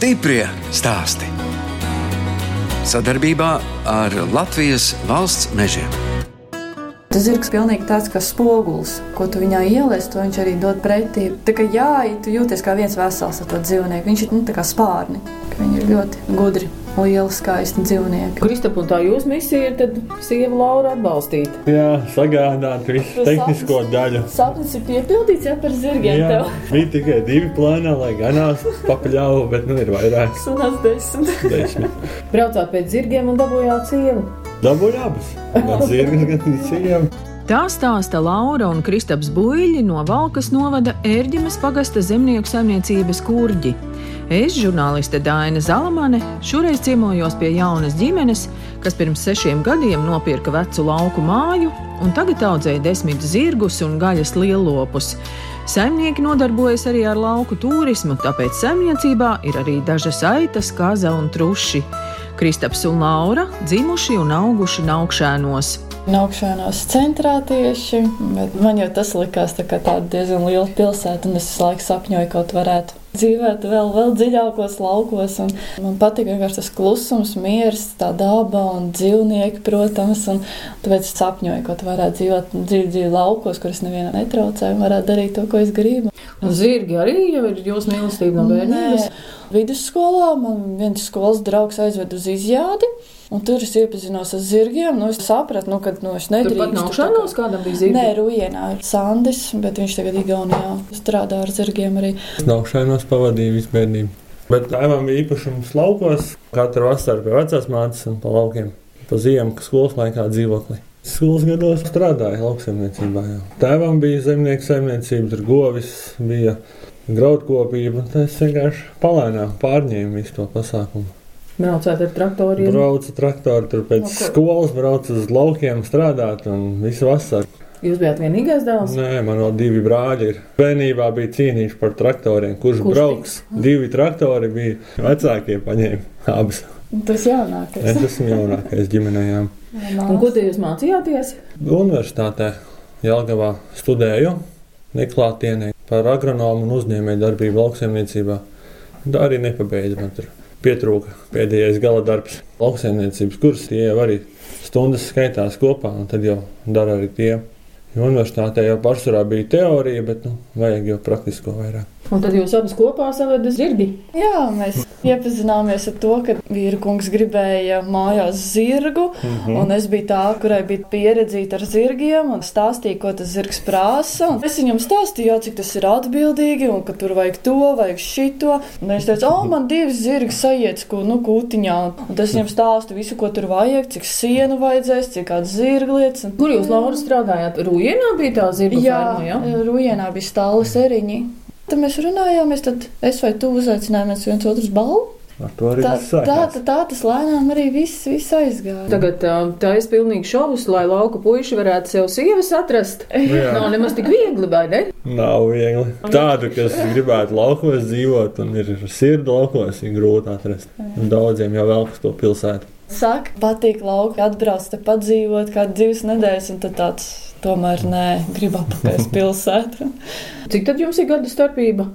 Stiprie stāsti. Sadarbībā ar Latvijas valsts mežiem. Tas zirgs pilnīgi tāds kā spogulis, ko tu viņā ieliec, to viņš arī dod pretī. Tā kā jā, tu jūties kā viens vesels ar to dzīvnieku. Viņš ir nu, kā spārni, viņi ir ļoti gudri lieli, skaisti dzīvnieki. Kristap, un tā jūsu misija ir tad sievu Laura atbalstīt. Jā, sagādāt visu tehnisko daļu. Sapnis ir piepildīts jau par zirgiem. Jā, tev. bija tikai divi plānā, lai ganās papļauju, bet nu ir vairāk. Sunās desmit. Desmit. Braucāt pēc zirgiem un dabūjāt sievu. Dabūju abas. Gan zirgas, gan sievu. Tā stāsta Laura un Kristaps Buļļi no Valkas novada Ērģemes pagasta zemnieku saimniecības kurģi. Es, žurnāliste Dāna Zalamane, šoreiz ciemojos pie jaunas ģimenes, kas pirms sešiem gadiem nopirka vecu lauku māju un tagad audzēja desmit zirgus un gaļas lielopus. Saimnieki nodarbojas arī ar lauku turismu, tāpēc saimniecībā ir arī dažas aitas, kaza un truši. Kristaps un Laura dzimuši un auguši naukšēnos. Naukšanās centrā tieši, bet man jau tas likās tā tāda diezgan liela pilsēta, un es visu laiku sapņoju, kaut varētu dzīvot vēl, vēl dziļākos laukos. Man patīk tas klusums, miers, tā daba un dzīvnieki, protams. Tāpēc es sapņoju, ka varētu dzīvot dziļi, dziļi laukos, kurus nevienam netraucē, un varētu darīt to, ko es gribu. Un zirgi arī jau ir jūsu mīlestība no bērnības. Vidusskolā man viens skolas draugs aizved uz izjādi. Un tur es iepazinos ar zirgiem. Nu, es sapratu, nu, ka nu, es nedrīkstu. Tur pat nav šanos, kādam bija zirgi? Nē, Rujienā ir Sandis, bet viņš tagad Igaunijā strādā ar zirgiem arī. Nav šainos pavadīju visu bērnību. Bet tēvam bija īpašums laukos. Katru vasaru pie vecās mātes un pa laukiem. Pa ziemu, kas skolas laikā dzīvoklī. Skolas gados strādāja lauksaimniecībā. Jā. Tēvam bija zemnieku saimniecība, tur govis bija graudkopība. Es vienkārši palēnām pārņēmu visu to pasākumu. Braucāt ar traktoriem. Braucu traktoru, tur pēc ko- skolas braucu uz laukiem strādāt un visu vasaru. Jūs bijāt vienīgais dēls. Nē, man vēl divi brāļi ir. Bērnībā bija cīnīši par traktoriem, kurš, Kurš brauks. Divi traktori bija vecākie paņēma abas. Tas jaunākais. Es esmu jaunākais ģimenējām. Un ko te jūs mācījāties? Universitātē Jelgavā studēju neklātienē par agronomu un uzņēmēju darbību lauksaimniecībā. Tā arī nepabeidza man tur. Pietrūka pēdējais gala darbs. Lauksaimniecības kurs tie jau arī stundas skaitās kopā, un tad jau dara arī tie. Jo Universitātē jau pārsvarā bija teorija, bet nu, vajag jau praktisko vairāk. Un tad jūs abas kopā savada zirgi. Jā, mēs iepazināmies ar to, ka vīra kungs gribēja mājās zirgu, mm. -hmm. un es biju tā, kurai bija pieredzīta ar zirgiem un stāstīja, ko tas zirgs prasa. Un es viņam stāstīju, jā, cik tas ir atbildīgi un ka tur vajag to, vajag šito. Un viņš teica, o, man divi zirgi sajiet, ko, nu, kūtiņā. Un tas viņam stāsta visu, ko tur vajag, cik sienu vajadzēs, cik kādas zirglietas. Un... Kur jūs, Laura, strādājāt? Rujienā bija tā zirga Jā, ferma, jā? Rujienā bija stāli seriņi. Tad mēs runājāmies, tad es vai tu uzaicinājāmies viens otru balvu. Ar to arī Tā, tā, tā, tā tas lēnām arī viss, viss aizgāja. Tagad tā, ir pilnīgi šovs, lai lauka puiši varētu sev sievas atrast. Jā. Nav nemaz tik viegli, vai ne? Nav viegli. Tādu, kas gribētu laukos dzīvot un ir sirdi laukos, ir grūti atrast. Un Daudziem jau vēl uz to pilsētu. Saka, patīk lauki, atbrauc te padzīvot kādu divas nedēļas, un tad tāds tomēr nē, grib atpakaļ uz pilsētu. Cik tad jums ir gadu starpība?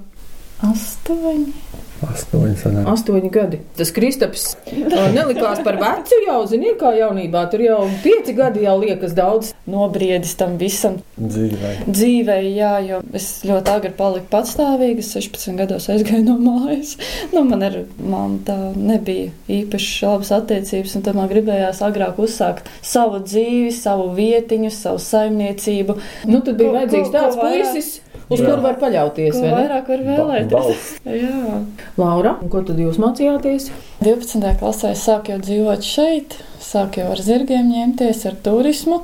Astoņi. Astoņi sanāk. Astoņi gadi. Tas Kristaps nelikās par vecu jau, ziniet, kā jaunībā. Tur jau pieci gadi jau liekas daudz. Nobriedis tam visam Dzīvē. dzīvē, jā, jo es ļoti agri paliku patstāvīga. Es 16 gados aizgāju no mājas. Nu, man ar mammu tā nebija īpaši labas attiecības, un tad man gribējās agrāk uzsākt savu dzīvi, savu vietiņu, savu saimniecību. Nu, tad bija Ko- vajadzīgs ko- tāds ko vairāk- puisis, uz kuru var paļauties. Ko vai ne? vairāk var vēlēties? balss. Jā. Laura, un ko tad jūs mācījāties? 12. klasē es sāku jau dzīvot šeit, sāku jau ar zirgiem ņemties, ar turismu.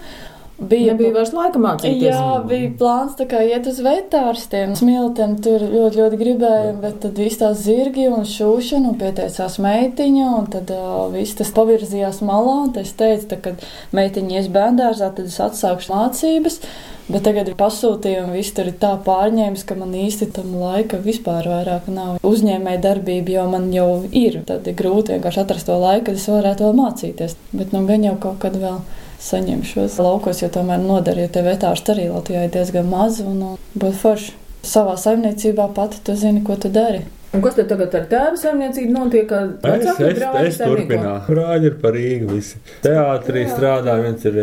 Bija, bija vairs laika mācīties. Jā, bija plāns tā kā iet uz vetārstiem. Smilteni tur ļoti, ļoti gribēja, bet tad viss tās zirgi un šūšana, un pieteicās meitiņa, un tad uh, viss tas pavirzījās malā, un tad es teicu, tā, kad meitiņa ies bērndārzā, tad es atsākšu mācības. Bet tagad ir pasūtījumi, viss tur ir tā pārņēmis, ka man īsti tam laika vispār vairāk nav. Uzņēmēja darbība jau man jau ir. Tad ir grūti vienkārši atrast to laiku, kad es varētu vēl mācīties. Bet nu gan jau kaut kad vēl saņemšos laukos, jo tomēr nodarīja tie vetārsti arī Latvijā ir diezgan maz un uh, būtu forši. Savā saimniecībā pati tu zini, ko tu dari. Un kas tad tagad ar tēva saimniecību notiek? Es, es, es turpināju. Brāļi ir par Rīgu visi. Teātrī strādā, viens ir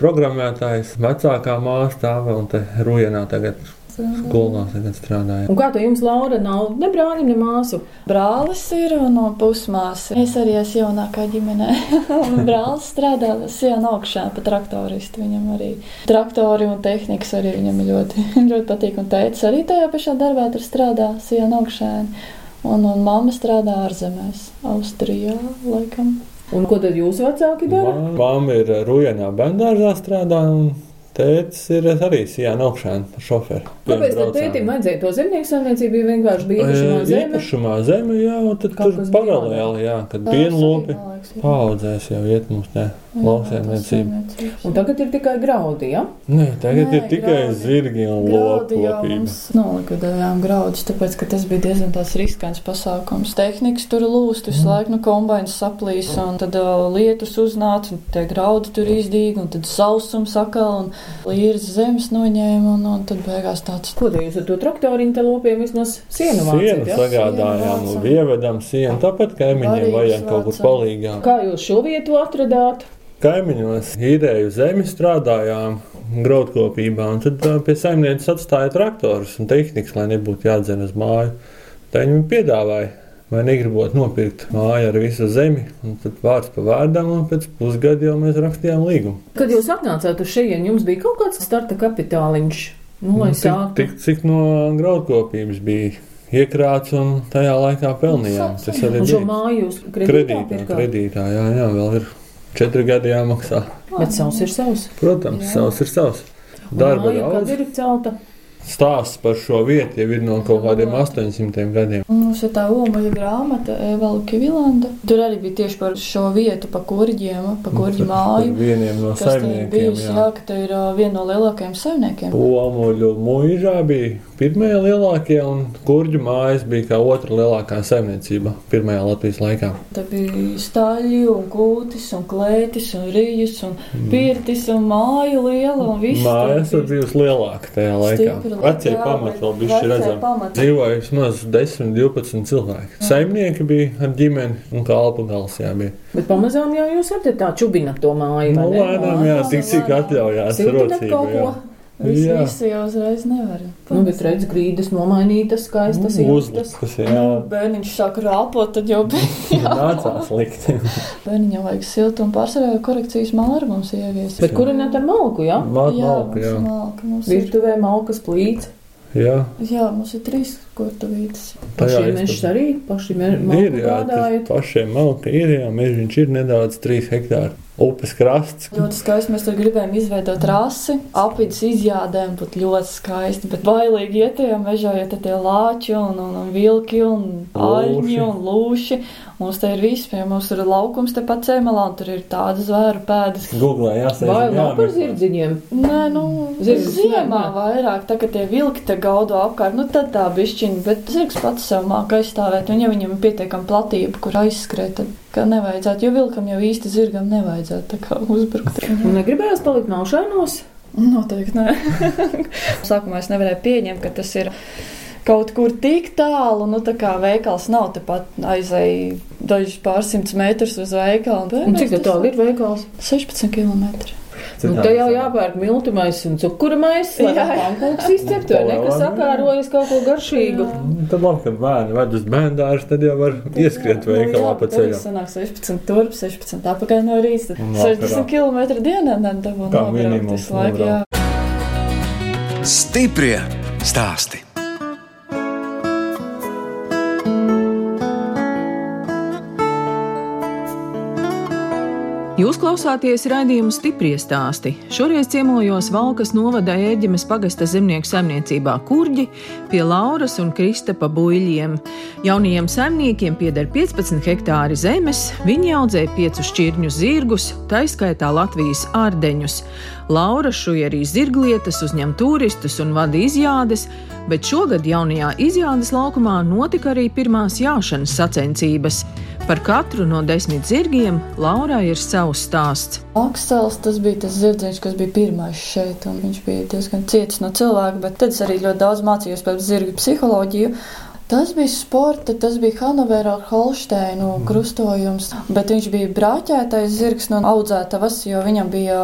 programmētājs, vecākā māsa tā vēl un te Rujenā tagad Skolā tagad strādāju. Un kā to jums, Laura, nav ne brāļa, ne māsu? Brālis ir no pusmāsas. Es arī esmu jaunākā ģimenē. brālis strādā sienu augšā pa traktoristu. Viņam arī traktori un tehnikas arī viņam ļoti, ļoti patīk. Un teica, arī tajā pašā darbā tur strādā sienu augšā. Un, un mamma strādā ārzemēs, Austrijā, laikam. Un ko tad jūsu vecāki dara? Māma ir Rujanā bērngārzā strādā. Un Tētis ir arī Sijāna augšana šoferi. Kāpēc tam tētim vajadzēja to zemnieku saimniecību? Jo vienkārši bija īpašumā zeme. Īpašumā zeme, jā, un tad Kaut tur paralēli, jā, kad pienlopi paudzēs jau iet mums ne lauksaimniecība. Un tagad ir tikai graudi? Ja? Nē, tagad Nē, ir tikai graudi. zirgi un lopkopība. Nolikvidējām graudus, tāpēc, ka tas bija diezgan tāds riskants pasākums. Tehnikas tur lūst, visu mm. laiku, nu, kombainas saplīs, un tad uh, lietus uznāca, un tie graudi tur izdīga, un tad sausums sakal, un līras zemes noņēma, un, un tad beigās tāds. Ko jūs ar to traktoriņu te lopiem vismaz sienu vācat? Sienu ja? sagādājām, un ievedam sienu, tāpat kaimiņiem vajag kaut kur palīgā. Kā jūs šo vietu atradāt? Kaimiņos īrēju zemi strādājām graudkopībā, un tad pie saimnieces atstāja traktorus un tehnikas, lai nebūtu jādzen uz māju. Tā viņi piedāvāja vai negribot nopirkt māju ar visu zemi, un tad vārds pa vārdam, un pēc pusgada jau mēs rakstījām līgumu. Kad jūs atnācāt uz šejienes, jums bija kaut kāds starta kapitāliņš, nu, lai nu, sāktu? Tik, cik no graudkopības bija iekrāts un tajā laikā pelnījām. Tas arī bija. Šo māju jūs kredītā, kredītā, kredītā jā, jā, vēl ir četri gadi jāmaksā. Bet savs ir savs. Protams, jā. savs ir savs. Darba māja, daudz. Kad ir celta? stāsts par šo vietu jau ir no kaut kādiem 800 gadiem. Mums ir tā omaļa grāmata, Evalka Vilanda. Tur arī bija tieši par šo vietu, pa kurģiem, pa kurģu māju. Vieniem no saimniekiem. Bijusi, jā. jā, ka tā ir viena no lielākajiem saimniekiem. Omuļu mūžā bija pirmie lielākie, un kurģu mājas bija kā otra lielākā saimniecība pirmajā Latvijas laikā. Tā bija staļi un kūtis un klētis un rījas un mm. pirtis un māju liela un viss. Mājas ir bijusi lielāka tajā laikā. Vecie pamati vēl bija redzami. Dzīvoja vismaz 10, 12 cilvēki. Jā. Saimnieki bija ar ģimeni un kalpu gals jābija. Bet pamazām jau jūs esat tā čubinat to māju. Nu, lēnām, jā, tik cik atļaujās rocība. Visi, jā. visi jau uzreiz nevar. Nu, bet redz, grīdas nomainītas, skaistas nu, uzlikas. Nu, bērniņš sāk rāpot, tad jau bija nācās likt. Bērniņam vajag siltu un pārsvarā korekcijas māru mums ievies. Bet kurināt ar malku, jā? Mal, jā, malku, jā. Malka, Virtuvē malkas plīts. Jā. jā, mums ir trīs kurtuvītes. Pašiem mežs arī, paši mežs ir, jā, pašiem malka ir, jā, mežiņš ir nedaudz trīs hektāri upes krasts. Ļoti skaisti. Mēs tur gribējām izveidot rasi, apvidus izjādēm, būtu ļoti skaisti. Bet bailīgi iet tajā mežā, ja tie lāči un, un, un vilki un aļņi un lūši. Mums te ir viss, pie mums ir laukums tepat cemelā, un tur ir tāda zvēru pēdas. Googlē jāsaka. Vai nav par zirdziņiem? Nē, nu, ziemā vairāk, tā, ka tie vilki te gaudo apkārt, nu tad tā bišķiņa, bet zirgs pats sev māk aizstāvēt, un ja viņam ir pietiekama platība, kur aizskrēt, tad ka nevajadzētu, jo vilkam jau īsti zirgam nevajadzētu uzbrukt. Negribējās palikt naušainos? Noteikti nē. Sākumā es nevarēju pieņemt, ka tas ir kaut kur tik tālu, nu tā kā veikals nav tepat aizēj dažus pārsimtus metrus uz veikalu. Cik tālu ir veikals? 16 km. Nu, te jau jāpērk miltu maisis un cukura maisis, lai pankūks izceptu, vai ne, kas sakārojas kaut ko garšīgu. Jā. Nu, tad labi, kad bērni ved uz bērndārs, tad jau var ieskriet veikalā pa ceļam. Tas sanāk 16 turp, 16 apakaļ no rīta. 60 km dienā nedabū nobraukt visu laiku, jā. Stiprie stāsti! Jūs klausāties raidījuma stipri stāstī. Šoreiz ciemojos Valkas novada ēģemes pagasta zemnieku saimniecībā Kurģi pie Lauras un Kristapa buļļiem. Jaunajiem saimniekiem pieder 15 hektāri zemes, viņi audzē piecus šķirņu zirgus, taiskaitā Latvijas ārdeņus. Laura šuja arī zirglietas, uzņem turistus un vada izjādes, bet šogad jaunajā izjādes laukumā notika arī pirmās jāšanas sacensības. Par katru no desmit zirgiem Laurai ir savs stāsts. Aksels tas bija tas zirdziņš, kas bija pirmais šeit, un viņš bija diezgan cietis no cilvēka, bet tad es arī ļoti daudz mācījos par zirgu psiholoģiju. Tas bija sporta, tas bija Hanoverā Holsteinu mm. krustojums, bet viņš bija brāķētais zirgs no audzētavas, jo viņam bija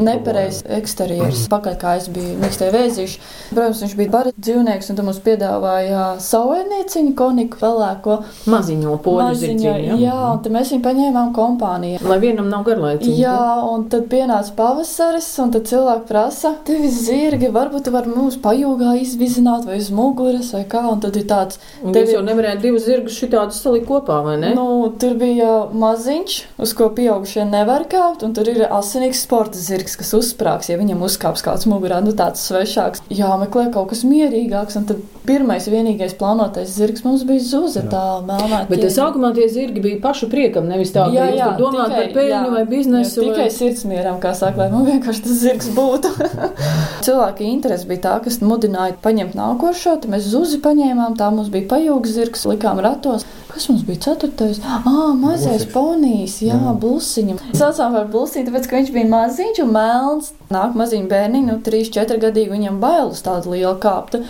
nepareizs eksterjers, mm. pakaļ kā es biju mīkstie vēzīši. Protams, viņš bija bara dzīvnieks, un tu mums piedāvāja saujnieciņu, koniku pelēko. Maziņo poļu zirdziņu. Jā, jā, un tad mēs viņu paņēmām kompāniju. Lai vienam nav garlaicīgi. Jā, un tad pienāca pavasaris, un tad cilvēki prasa, tevi zirgi, varbūt tu vari mums pajūgā izvizināt vai uz muguras vai kā, un tad ir tāds Un Tev... Jau nevarējāt divus zirgus šitādus salikt kopā, vai ne? Nu, tur bija maziņš, uz ko pieaugušie nevar kāpt, un tur ir asinīgs sporta zirgs, kas uzsprāgs, ja viņam uzkāps kāds mugurā, nu tāds svešāks. Jāmeklē kaut kas mierīgāks, un tad pirmais vienīgais plānotais zirgs mums bija zuza tā melnā. Bet tas sākumā tie zirgi bija pašu priekam, nevis tā, jā, jā, domāt tikai, par peļņu jā, vai biznesu. Jā, tikai vai... sirdsmieram, kā saka, lai man vienkārši tas zirgs būtu. Cilvēki interesi bija tā, kas mudināja paņemt nākošo, tad mēs zuzi paņēmām, tā mums bija pajūgs zirgs, likām ratos. Kas mums bija ceturtais? Ah, mazais ponijs, jā, jā. blusiņa. Saucām par blusiņu, tāpēc, ka viņš bija maziņš un melns. Nāk maziņu bērniņu, nu, 3-4 gadīgi viņam bailus tādu lielu kāptu.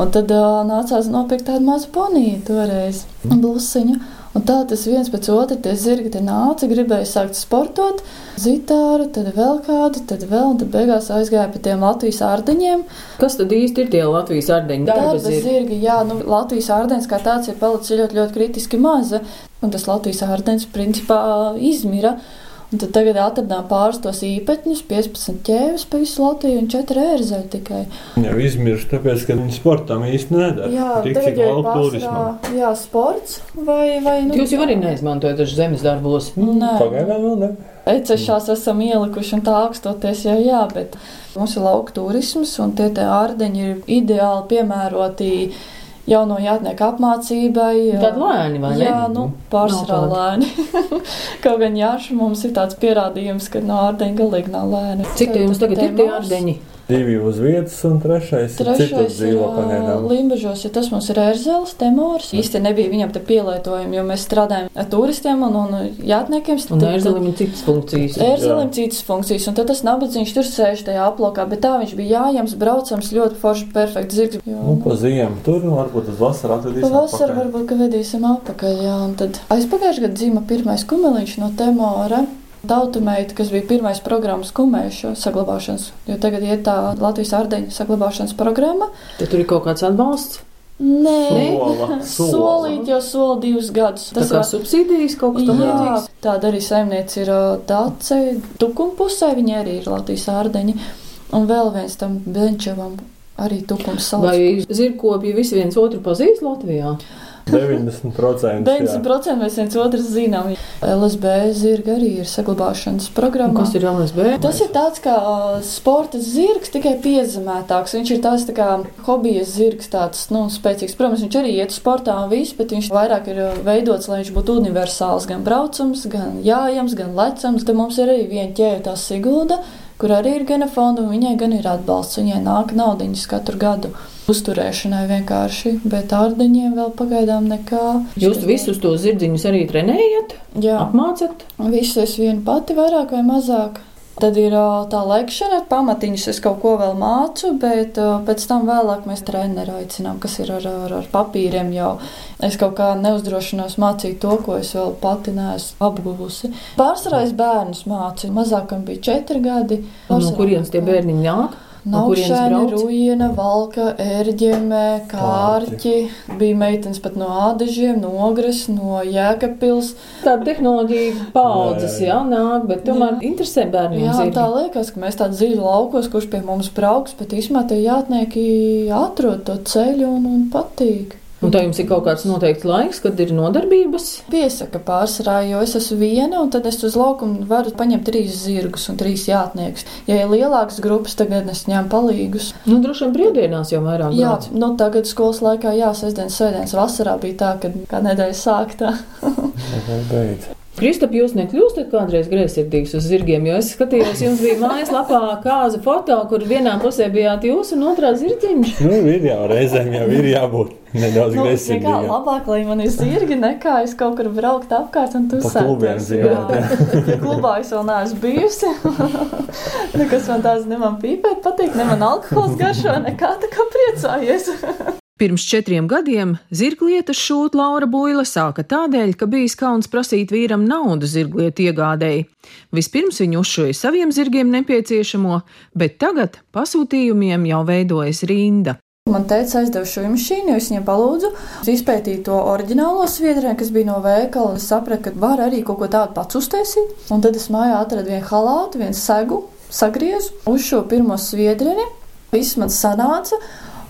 Un tad uh, nācās nopirkt tādu mazu poniju toreiz, blusiņu. Un tā tas viens pēc otra tie zirgi te nāca, gribēja sākt sportot, zitāru, tad vēl kādu, tad vēl, un tad beigās aizgāja pa tiem Latvijas ārdeņiem. Kas tad īsti ir tie Latvijas ārdeņi? Darba zirgi. zirgi, jā, nu Latvijas ārdeņs kā tāds ir palicis ļoti, ļoti kritiski maza, un tas Latvijas ārdeņs principā izmira. Un tad tagad atradām pāris tos īpatņus, 15 ķēvis pa visu Latviju un 4 ērzeļi tikai. Jau izmirst, tāpēc, ka viņi sportam īsti nedara. Jā, Tik tagad jau pārsvarā, jā, sports vai, vai nu. Jūs jau arī neizmantojat zemes darbos? Nē. Pagaidām vēl ne. Ecešās esam ielikuši un tā augstoties jau jā, bet mums ir lauka turisms un tie te ārdeņi ir ideāli piemēroti jauno jātnieku apmācībai. Tad lēni, vai ne? Jā, nu, pārsvarā lēni. Kaut gan jāša mums ir tāds pierādījums, ka no ārdeņa galīgi nav lēni. Cik tie jums tagad ir tie ārdeņi? Divi uz vietas, un trešais, trešais ir. Limbažos, ja tas mums ir ērzeles, temors. Īsti nebija viņam te pielietojumi, jo mēs strādājam ar turistiem un, un jātniekiem. Un ērzelim ir citas funkcijas. Ērzelim citas funkcijas, un tad tas nabadzīgs tur sēž tajā aplokā, bet tā viņš bija jājams, braucams, ļoti forši, perfekts zirgs. Jo, nu, pa ziemu tur, varbūt uz vasaru atvedīsim. Pa vasaru varbūt, ka vedīsim apakaļ, jā, un tad aizpagājuši gadu dzīma pirmais kumeliņš no temora. Tautumeita, kas bija pirmais programmas kumēšu saglabāšanas, jo tagad ir tā Latvijas ārdeņu saglabāšanas programma. Tad tur ir kaut kāds atbalsts. Nē, solīt jau sola divus gadus. Tas ir subsīdijas kaut kas tamlīdzīgs. Tāda arī saimniece ir Dace, Tukumpusē, viņi arī ir Latvijas ārdeņi. Un vēl viens tam Benčevam arī Tukums salds. Vai zirgkopji visi viens otru pazīst Latvijā? 90%. 90% mēs viens otru zinām. LSB zirga arī ir saglabāšanas programma. Kas ir LSB? Tas ir tāds kā uh, sporta zirgs, tikai piezemētāks. Viņš ir tāds tā kā hobijas zirgs, tāds nu, spēcīgs. Protams, viņš arī iet sportā un viss, bet viņš vairāk ir veidots, lai viņš būtu universāls, gan braucams, gan jājams, gan lecams. Tad mums ir arī viena ķēde, tā Sigulda kur arī ir gana fonda, un viņai gan ir atbalsts. Viņai nāk naudiņas katru gadu uzturēšanai vienkārši, bet ārdeņiem vēl pagaidām nekā. Jūs visus tos zirdziņus arī trenējat? Jā. Apmācat? Visus es vienu pati vairāk vai mazāk. Tad ir tā lekšana, pamatiņus es kaut ko vēl mācu, bet pēc tam vēlāk mēs treneru aicinām, kas ir ar, ar, ar papīriem jau. Es kaut kā neuzdrošinos mācīt to, ko es vēl pati neesmu apguvusi. Pārsvarā es bērnus mācīju, mazākam bija četri gadi. Pārsvarā, no kurienes tie bērniņi nāk? Naukšēna, Rujina, Valka, Ērģemē, Kārķi. Bija meitenes pat no Ādažiem, no Ogres, no Jēkabpils. Tāda tehnoloģija paudzes, jā, nāk, bet tomēr jā. interesē bērniem. Jā, zirgi. tā liekas, ka mēs tādi dziļi laukos, kurš pie mums brauks, bet īsumā tie jātnieki atrod to ceļu un, un patīk. Un tā jums ir kaut kāds noteikts laiks, kad ir nodarbības? Piesaka pārsvarā, jo es esmu viena, un tad es uz laukumu varu paņemt trīs zirgus un trīs jātniekus. Ja ir lielākas grupas, tagad es ņemu palīgus. Nu, droši vien brīvdienās jau vairāk. Jā, brauc. nu tagad skolas laikā, jā, sestdienas, sēdienas, vasarā bija tā, kad kā nedēļa sāktā. Kristap, jūs nekļūstat kādreiz greizsirdīgs uz zirgiem, jo es skatījos, jums bija mājaslapā kāza foto, kur vienā pusē bijāt jūs un otrā zirdziņš. Nu, ir jau reizēm jau ir jābūt nedaudz nu, greizsirdīgam. Kā labāk, lai man ir zirgi, nekā es kaut kur braukt apkārt un tu sēties. Jā, jā. klubā es vēl neesmu bijusi. Nekas man tās ne man pīpēt patīk, ne man alkohols garšo, nekā tā kā priecājies. Pirms četriem gadiem zirglietas šūt Laura Buila sāka tādēļ, ka bijis kauns prasīt vīram naudu zirglietu iegādēji. Vispirms viņa uzšoja saviem zirgiem nepieciešamo, bet tagad pasūtījumiem jau veidojas rinda. Man teica, aizdevu šo mašīnu, es viņiem palūdzu izpētīt to oriģinālo sviedrēnu, kas bija no veikala. Es sapratu, ka var arī kaut ko tādu pats uztaisīt. Un tad es mājā atradu vienu halātu, vienu segu, sagriezu uz šo pirmo sviedreni. Viss man sanāca.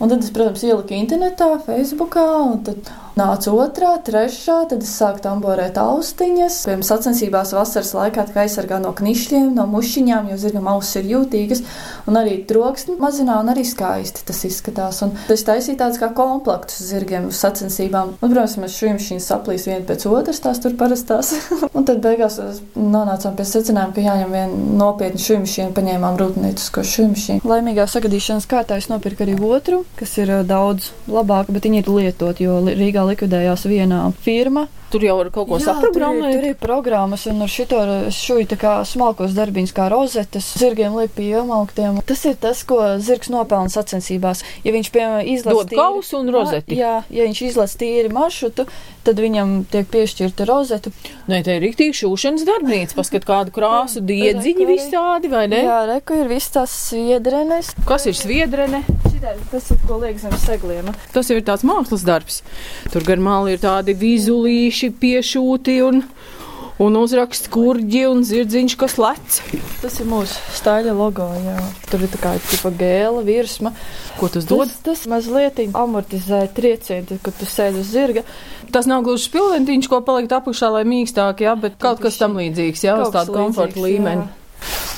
Un tad es, protams, ieliku internetā, Facebookā, tad nāca otrā, trešā, tad es sāku tamborēt austiņas. Piemēram, sacensībās vasaras laikā tā aizsargā no knišļiem, no mušiņām, jo zirgam ausis ir jūtīgas, un arī troksni mazinā, un arī skaisti tas izskatās. Un tas taisīja tāds kā komplektus zirgiem uz sacensībām. Un, protams, mēs šīm šīm saplīs viena pēc otras, tās tur parastās. un tad beigās nonācām pie secinājuma, ka jāņem viena nopietna šīm šīm, paņēmām rūpniecisko šīm šīm. Laimīgā sagadīšanas kārtā es nopirku arī otru kas ir daudz labāka, bet viņi ir lietot, jo Rīgā likvidējās viena firma. Tur jau ir kaut ko saprogrammēt. Tur, tur ir programmas, un ar šito šuju tā kā smalkos darbiņus, kā rozetes, zirgiem liek pie iemauktiem. Tas ir tas, ko zirgs nopelna sacensībās. Ja viņš, piemēram, izlasa tīri, kausu un rozeti. Jā, ja viņš izlasa tīri maršrutu, tad viņam tiek piešķirta rozeta. Nē, te ir rīktīgi šūšanas darbnīca, paskat kādu krāsu, diedziņi visādi, vai ne? Jā, reku ir viss tās sviedrenes. Kas ir sviedrene? Tas ir, ko liek zem segliem. Tas jau ir tāds mākslas darbs. Tur gar mali ir tādi vizulīši piešūti un, un uzraksts kurģi un zirdziņš, kas lec. Tas ir mūsu staļa logo, jā. Tur ir tā kā tipa gēla virsma. Ko tas dod? Tas, tas mazliet amortizē triecienu, kad tu sēdi uz zirga. Tas nav gluži spilventiņš, ko palikt apakšā, lai mīkstāk, jā, bet kaut kas tam līdzīgs, jā, uz tādu komforta līmeni. Jā.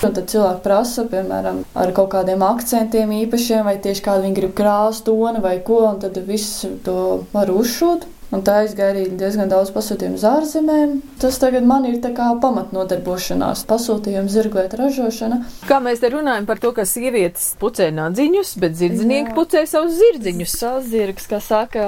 Un tad cilvēki prasa, piemēram, ar kaut kādiem akcentiem īpašiem, vai tieši kādu viņi grib krāst, toni vai ko, un tad visu to var uzšūt. Un tā aizgāja arī diezgan daudz pasūtījumu uz ārzemēm. Tas tagad man ir kā pamatnodarbošanās, pasūtījumu zirglietu ražošana. Kā mēs te runājam par to, ka sievietes pucē nadziņus, bet zirdznieki Jā. pucē savus zirdziņus. Savs zirgs, kā saka,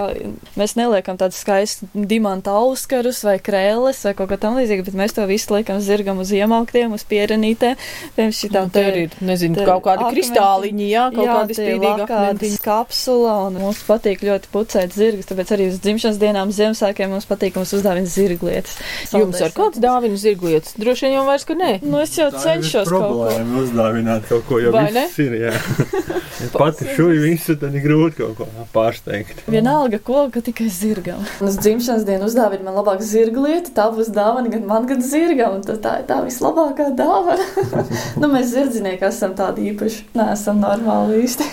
mēs neliekam tādus skaistus dimanta auskarus vai krēles vai kaut ko tam līdzīgu, bet mēs to visu liekam zirgam uz iemauktiem, uz pierenītēm. Piemēram, šitām te ir, nezinu, te, kaut kādi akmeni, kristāliņi, jā, kaut jā, kādi spīdīgi akmentiņi. Kapsula, un mums patīk ļoti pucēt zirgus, tāpēc arī uz dzimšanas dienu dienām Ziemassvētkiem mums patīk, mums uzdāvina zirglietas. Jums ar kāds dāvina zirglietas? Droši vien jau vairs, ka nē. Nu, es jau cenšos kaut ko. Uzdāvināt kaut ko, jo Vai viss ne? ir, jā. ja pati šuji visu, tad ir grūti kaut ko pārsteigt. Vienalga, ko, ka tikai zirgam. Uz dzimšanas dienu uzdāvina man labāk zirglieta, tā būs dāvana gan man, gan zirgam. Tā, tā ir tā vislabākā dāvana. nu, mēs zirdzinieki esam tādi īpaši. Nē, esam normāli īsti.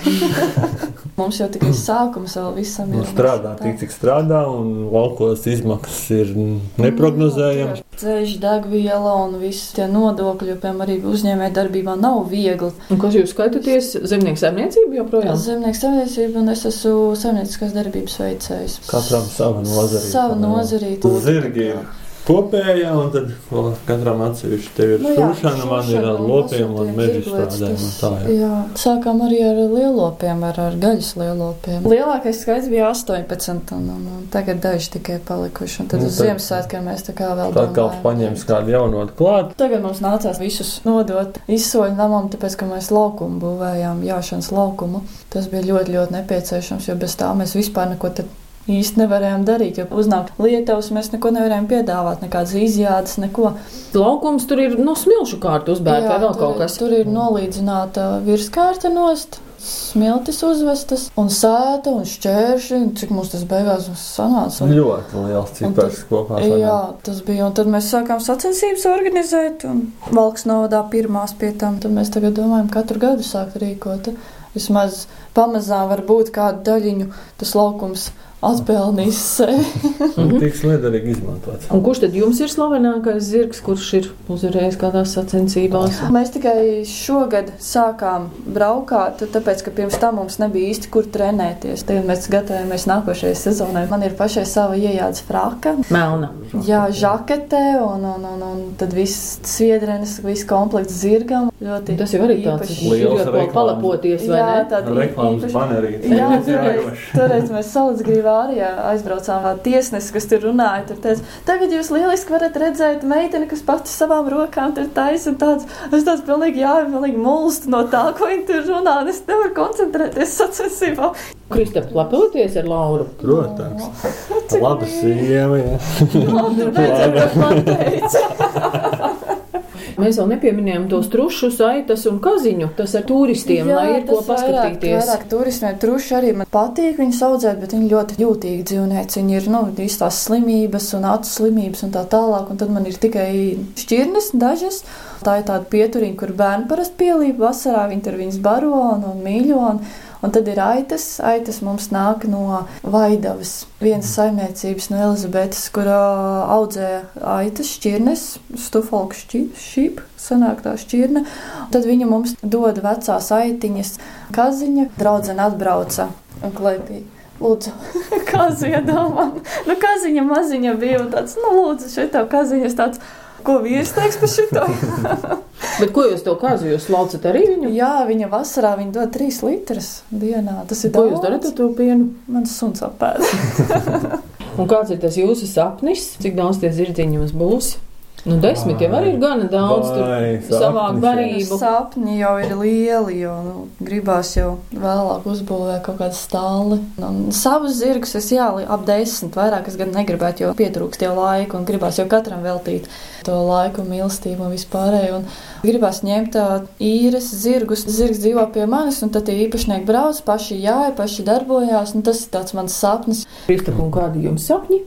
Mums jau tikai sākums vēl visam ir. Nu, strādā tik, cik strādā, un laukos izmaksas ir neprognozējamas. Ceļš, degviela un viss tie nodokļi, jo, piemēram, arī uzņēmē darbībā nav viegli. Un kas jūs skaitaties zemnieku saimniecību joprojām? Zemnieku saimniecību, un es esmu saimnieciskās darbības veicējs. Katram sava nozarīte. Sava nozarīte. Zirgi ir kopējā, un tad vēl katram atsevišķi tev ir nu, šūšana, man ir ar lopiem un meža izstrādēm. Tā, jā. jā, sākām arī ar lielopiem, ar, ar gaļas lielopiem. Lielākais skaits bija 18, un, un, un tagad daži tikai palikuši, un tad nu, uz Ziemassvētkiem mēs tā kā vēl. Tā kā paņems kādu jaunot klāt. Tagad mums nācās visus nodot izsoļu namam, tāpēc, ka mēs laukumu būvējām, jāšanas laukumu. Tas bija ļoti, ļoti nepieciešams, jo bez tā mēs vispār neko tad īsti nevarējām darīt, jo uznāk lietuvas, mēs neko nevarējām piedāvāt, nekādas izjādes, neko. Laukums tur ir no smilšu kārtu uzbērta vai vēl kaut kas? Tur ir nolīdzināta virskārta nost. Smiltis uzvestas, un sēta, un šķēršļi. Cik mums tas beigās sanāca? Un, ļoti liels cipars kopā. Sanāk. Jā, tas bija. Un tad mēs sākām sacensības organizēt, un valks novadā pirmās pie tam. Tad mēs tagad domājam, katru gadu sākt rīkot. Vismaz pamazām var būt kādu daļiņu tas laukums atpelnījis sevi. Tiks liederīgi izmantots. Un kurš tad jums ir slavenākais zirgs, kurš ir uzvarējis kādās sacensībās? Mēs tikai šogad sākām braukāt, tāpēc, ka pirms tam mums nebija īsti kur trenēties. Tagad mēs gatavojamies nākošajai sezonai. Man ir pašai sava iejādes fraka. Melna. Jā, žakete un, un, un, un tad viss sviedrenes, viss komplekts zirgam. Ļoti Tas jau arī tāds liels palapoties, vai jā, ne? Tāda reklāmas banerīte. Jā, toreiz, toreiz mēs salacgrīvā Ungārijā aizbraucām ar tiesnesi, kas tur runāja. Tur teica, tagad jūs lieliski varat redzēt meiteni, kas pati savām rokām tur taisa un tāds. Es tāds pilnīgi, jā, pilnīgi mulstu no tā, ko viņi tur runā. un Es nevaru koncentrēties sacensībā. Kristap, lepoties ar Lauru. Protams. Laba sieva. jā. Labi, redzēt, ko man teica. Mēs vēl nepieminējām tos trušus, aitas un kaziņu. Tas ar turistiem, Jā, lai ir ko tas vairāk- paskatīties. Vairāk turistiem truši arī man patīk viņus audzēt, bet viņi ļoti jūtīgi dzīvnieci. Viņi ir, nu, īsti tās slimības un acu slimības un tā tālāk. Un tad man ir tikai šķirnes dažas. Tā ir tāda pieturīga, kur bērni parasti pielīp vasarā. Viņi tur viņus baro un, un mīļo. Un, un tad ir aitas. Aitas mums nāk no Vaidavas. Vienas saimniecības no Elizabetes, kur audzē aitas šķirnes, stufalku šķīp, sanāk tā šķirne. Tad viņa mums dod vecās aitiņas. Kaziņa draudzene atbrauca un klēpīja. Lūdzu, kā ziedām. Nu, kaziņa maziņa bija un tāds, nu, lūdzu, šeit tā kaziņa tāds, ko vīrs teiks par šito. Bet ko jūs to kazu? Jūs laucat arī viņu? Jā, viņa vasarā viņa dod 3 litrus dienā. Tas ir Ko daudz. jūs darat ar to pienu? Mans suns apēda. Un kāds ir tas jūsu sapnis? Cik daudz tie zirdziņi jums būs? Nu, desmit jau arī ir gana daudz. Vai, Tur sapnis, barību. Sapņi jau ir lieli, jo nu, gribās jau vēlāk uzbūvēt kaut kādu stāli. Un savus zirgus es jā, li- ap desmit vairāk es gan negribētu, jo pietrūkst jau laika un gribās jau katram veltīt to laiku, mīlestību un vispārējo. Un gribās ņemt īres zirgus. Zirgs dzīvo pie manis, un tad tie īpašnieki brauc, paši jāja, paši darbojās. Un tas ir tāds mans sapnis. Kristap, un kādi jums sapņi?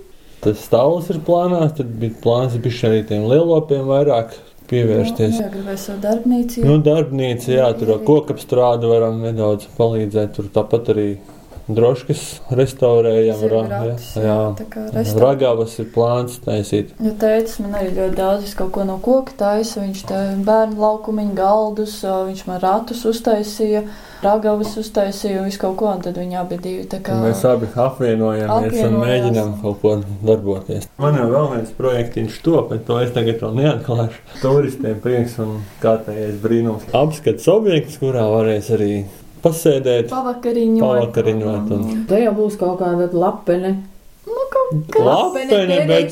Tas stāvs ir plānā, tad bija plāns bišķi arī tiem lielopiem vairāk pievērsties. Jā, gribēju savu darbnīcu. Nu, darbnīca, jā, tur ar kokapstrādu varam nedaudz palīdzēt. Tur tāpat arī droškas restaurējam. Ra- ratus, jā, jā, tā kā restaurē. Ragavas ir plāns taisīt. Ja teicis, man arī ļoti daudz viņš kaut ko no koka taisa. Viņš te bērnu laukumiņu galdus, viņš man ratus uztaisīja, ragavas uztaisīja un visu kaut ko. Un tad viņi abi divi tā kā. Mēs abi apvienojamies un mēģinām kaut ko darboties. Man jau vēl viens projektiņš top, bet to es tagad vēl neatklāšu. Turistiem prieks un kārtējais brīnums. Apskats objekts, kurā varēs arī pasēdēt, Pavakariņot. pavakariņot un Te jau būs kaut kāda lapene. lapene, bet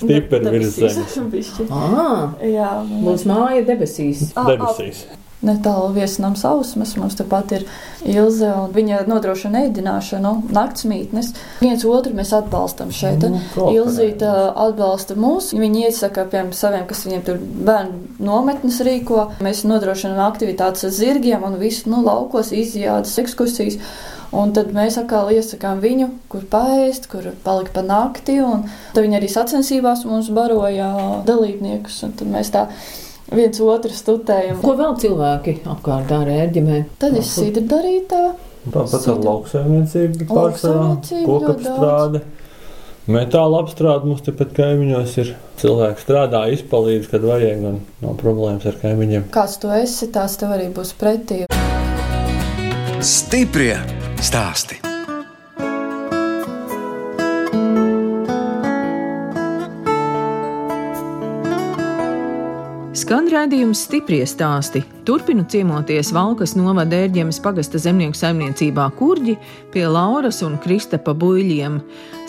stipri virs zemes. Ah, Jā, būs māja debesīs. Debesīs. Netālu viesnams ausmas, mums tepat ir Ilze, un viņa nodrošina ēdināšanu, naktsmītnes. Viens otru mēs atbalstam šeit. Nu, kooperējam. Ilzīta atbalsta mūs, viņi iesaka, piemēram, saviem, kas viņiem tur bērnu nometnes rīko. Mēs nodrošinām aktivitātes ar zirgiem un visu, nu, laukos izjādas ekskursijas. Un tad mēs atkal iesakām viņu, kur paēst, kur palikt pa nakti. Tad viņi arī sacensībās mums baroja dalībniekus. un Tad mēs tā viens otru studējam. Ko vēl cilvēki apkārt dara ērģimē? Tad ir sidra darītā. Tāpat ar lauksaimniecību pārsvarā, kokapstrāde. Metāla apstrāde mums tepat kaimiņos ir. Cilvēki strādā, izpalīdz, kad vajag, un nav problēmas ar kaimiņiem. Kāds tu esi, tās tev arī būs pretī. Stiprie stāsti. Skan redzējums stipri stāsti. Turpinu ciemoties Valkas novada ērģemes pagasta zemnieku saimniecībā Kurģi pie Lauras un Kristapa buļļiem.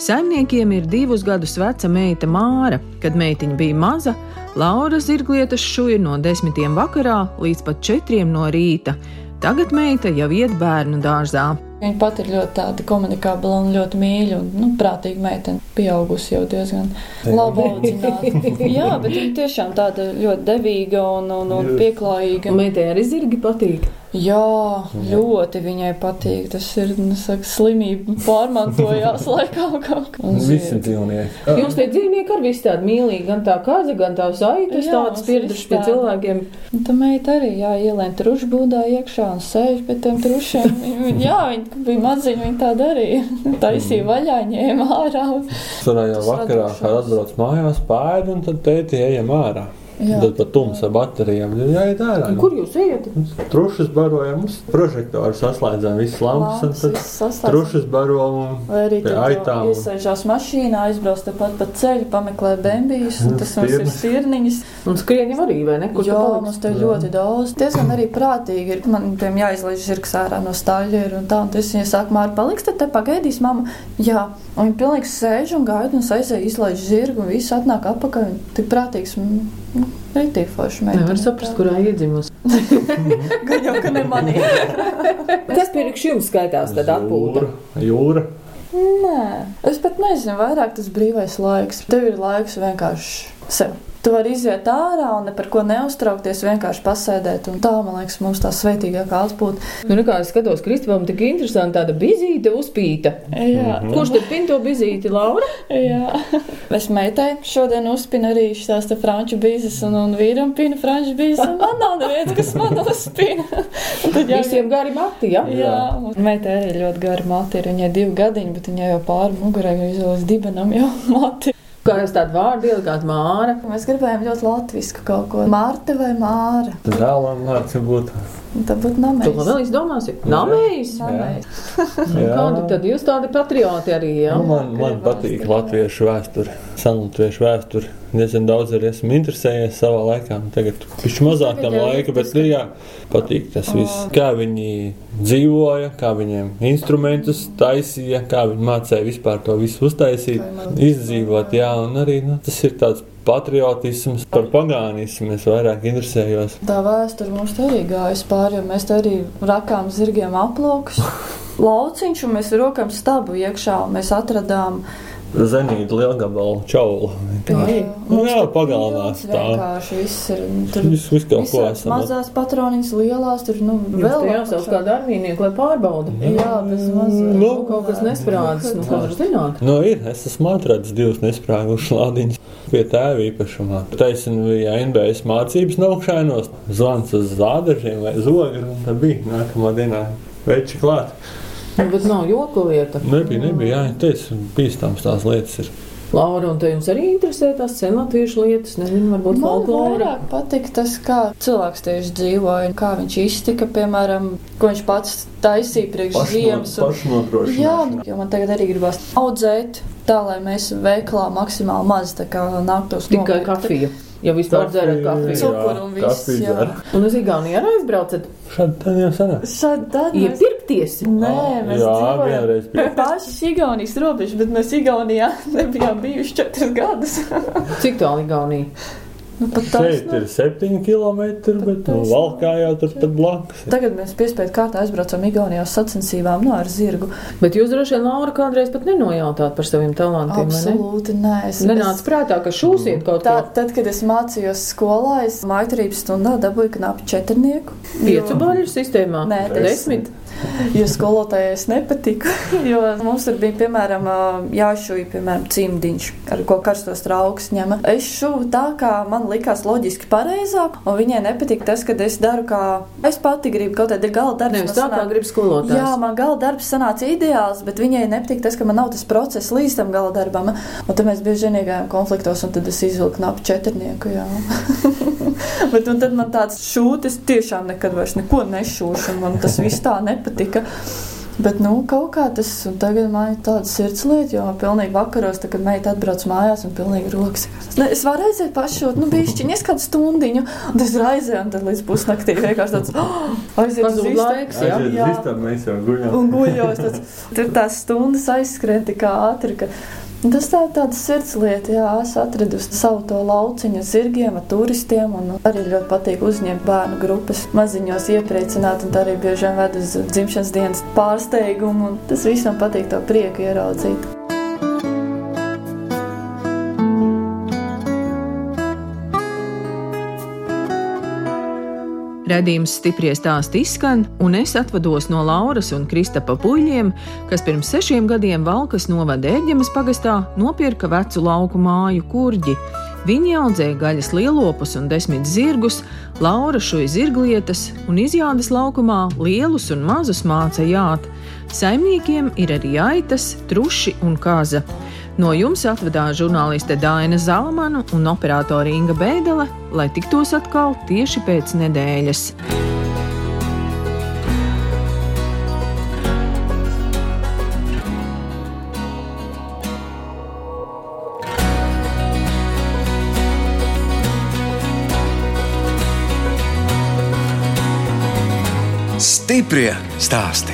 Saimniekiem ir divus gadus veca meita Māra. Kad meitiņa bija maza, Laura zirglietas šuja no desmitiem vakarā līdz pat četriem no rīta. Tagad meita jau iet bērnu dārzā. Viņa pat ir ļoti tāda komunikabla un ļoti mīļa un nu, prātīga meitene. Pieaugusi jau diezgan labi audzināta. Jā, bet viņa tiešām tāda ļoti devīga un, un, un pieklājīga. Meitai arī zirgi patīk. Jā, ļoti viņai patīk. Tas ir nu, saka, slimība pārmantojās laikā. Un Visi dzīvnieki. Jums tie dzīvnieki arī viss tādi mīlīgi, gan tā kaza, gan tā saitas, Jā, tādas pieradušas pie cilvēkiem. Un Tā meita arī jā, ielēma trušu būdā iekšā un sēž pie tiem trušiem. Jā, viņa bija maziņa, viņa tā darīja. Taisīja vaļā, ņēma ārā. Tas vakarā, kad atbrauc mājās, pēd un tad tēti ejam ārā. Jā. Tad pat tumsa baterijām ir jāiet ārā. Un Kur jūs ejat? Trušas barojam, mums prožektoru saslēdzām, visas lampas, un Lampas trušas barojam arī aitām. iesaistās mašīnā, aizbrauc tepat pa ceļu, pameklē bembijas, un tas mums ir Stirnas. stirniņas. Un skrieņi arī, vai ne? Kur Jā, mums te ļoti daudz. Diezgan arī prātīgi ir. Man, piemēram, jāizlaiž zirgs ārā no staļļa un tā. Un tas viņa saka, Māri, paliks, tad te pagaidīs mamma. Jā, un viņa pilnīgi sēž un gaida un aizēja izlaiž zirgu un viss atnāk apakaļ. Tik prātīgs. un, Nu, Rītīgi forši. Nevar saprast, kurā iedzimusi. Gan jau, ka ne manī. Kas priekš jums skaitās tad atpūta? Jūra, jūra. Nē, es pat nezinu, vairāk tas brīvais laiks. Tev ir laiks vienkārši sev. Tu vari iziet ārā un ne par ko neuztraukties, vienkārši pasēdēt. Un tā, man liekas, mums tā svētīgākā atpūta. Nu, kā es skatos, Kristupam, tik interesanti tāda bizīte uzpīta. Jā, Kurš tad pin to bizīti, Laura? jā. Es meitai šodien uzspinu arī šīs te franču bīzes, un, un vīram pina franču bīzes, un man nav neviens, kas man uzspina. Un tad jau- Visiem gari mati, ja? Jā, meitai arī ļoti gara mati ir. Viņai divi gadiņi, bet viņai jau pāri mugurai jau izvēlas dibenam jau mati. Kā jūs tādu vārdu ielikāt māra? Mēs gribējām ļoti latvisku kaut ko. Mārta vai Māra? Tad dēlam vārds būtu. Tā būtu Tu namēs. vēl izdomāsi? Namēs. Kādi tad jūs tādi patrioti arī, jā? Nu, man, man patīk latviešu vēsture, senlatviešu vēsture. Diezgan daudz arī esmu interesējies savā laikā. Tagad viņš mazāk tam laika, bet ir jā, patīk tas viss. Kā viņi dzīvoja, kā viņiem instrumentus taisīja, kā viņi mācīja vispār to visu uztaisīt, izdzīvot. Jā, un arī nu, tas ir tāds patriotisms, par pagānismu es vairāk interesējos. Tā vēsture mums arī gājas pāri, jo mēs te arī rakām zirgiem aplaukus. Lauciņš, un mēs rokam stabu iekšā, mēs atradām Zenīta lielgabalu čaulu. Jā. Nu, jā, pagalmā stāv. Vienkārši viss ir. Tur Viss, viss kaut ko esam. mazās patroniņas, lielās, tur nu vēl te jāsauc kādu armīnieku, lai pārbauda. Jā, bez mazas. Nu, Kaut kas nesprādzis, nu, ko var zināt? Nu, ir. Es esmu atradis divas nesprāgušas lādiņas pie tēva īpašumā. Taisnība bija NBS mācības naukšainos, zvans uz zādažiem vai zogiem, un tā bija nākamā dienā. Veči klāt. Nu, Bet nav joku lieta. Nebija, nebija, jā, teicu, bīstams tās lietas ir. Laura, un te jums arī interesē tās senlatviešu lietas, nezinu, varbūt Man folklora. vairāk patīk tas, kā cilvēks tieši dzīvoja, un kā viņš iztika, piemēram, ko viņš pats taisīja priekš ziemas. un- Jā, jo man tagad arī gribas audzēt tā, lai mēs veiklā maksimāli maz tā kā nāktos Tikai nopirkt. kafija. Ja vispār dzerat kafiju. Cukuru un viss, kafiju jā. dzer. Un uz Igauniju arī aizbraucat Šādi tad jau sanāk. Šādi tad iepirkties. Nē, mēs Jā, vienreiz paši Igaunijas robežu, bet mēs Igaunijā nebijām bijuši četrus gadus. Cik tālu Igaunija? Nu, Šeit ir septiņi kilometri, bet nu, valkā jau tur pat blakus. Tagad mēs piespiedu kārtā aizbraucam Igaunijā uz sacensībām, no ar zirgu. Bet jūs droši vien, Laura, kādreiz pat nenojautāt par saviem talantiem, ne? Absolūti nē. Es, Nenāca prātā, ka šūsiet kaut Tā, ko tad, kad es mācījos skolā, es mākslinieks stundā dabūju knapi četrnieku. piecu baļu sistēmā. Nē, desmit. Jo skolotājai es nepatiku. Jo mums tur bija, piemēram, jāšūja, piemēram, cimdiņš, ar ko karstos trauks ņem. Es šuvu tā, kā man likās loģiski pareizāk, un viņai nepatika tas, ka es daru, kā es pati gribu. Kaut kādā gala darbā Nevis tā, kā grib skolotājs. Jā, man gala darbs sanāca ideāls, bet viņai nepatīk tas, ka man nav tas process līdz tam gala darbam. Un tad mēs bieži vien iegājām konfliktos, un tad es izvilku knapu četrnieku. bet un tad man tāds šūtis tiešām nekad vairs neko nešūšu, man tas viss tā nepatika. Bet, nu, kaut kā tas, un tagad man ir tāda sirdslieta, jo pilnīgi vakaros, tā, kad meita atbrauc mājās, un pilnīgi rokas. Ne, es varu aiziet pašot, nu, bišķiņ, es kādu stundiņu, un tas raizē, un tad līdz pusnaktī vienkārši tāds, oh, aiziet uz laiks, jā. Jā. istabu, mēs jau guļam. Un guļos, tāds, tur tās stundas aizskrien tik ātri, ka tas tā, tāds sirdslieta, jā, es atradusi savu to lauciņu zirgiem, turistiem, un arī ļoti patīk uzņemt bērnu grupas, maziņos iepriecināt, un arī bieži vien ved uz dzimšanas dienas pārsteigumu, un tas visam patīk to prieku ieraudzīt. Redījums stipri stāst izskan, un es atvados no Lauras un Kristapa puļiem, kas pirms sešiem gadiem Valkas novada Ērģemes pagastā nopirka vecu lauku māju kurģi. Viņi audzēja gaļas lielopus un desmit zirgus, Laura šoja zirglietas un izjādes laukumā lielus un mazus māca jāt. Saimniekiem ir arī aitas, truši un kaza. No jums atvedās žurnāliste Dāna Zalamana un operātore Inga Bēdelē, lai tiktos atkal tieši pēc nedēļas. Stiprie stāsti.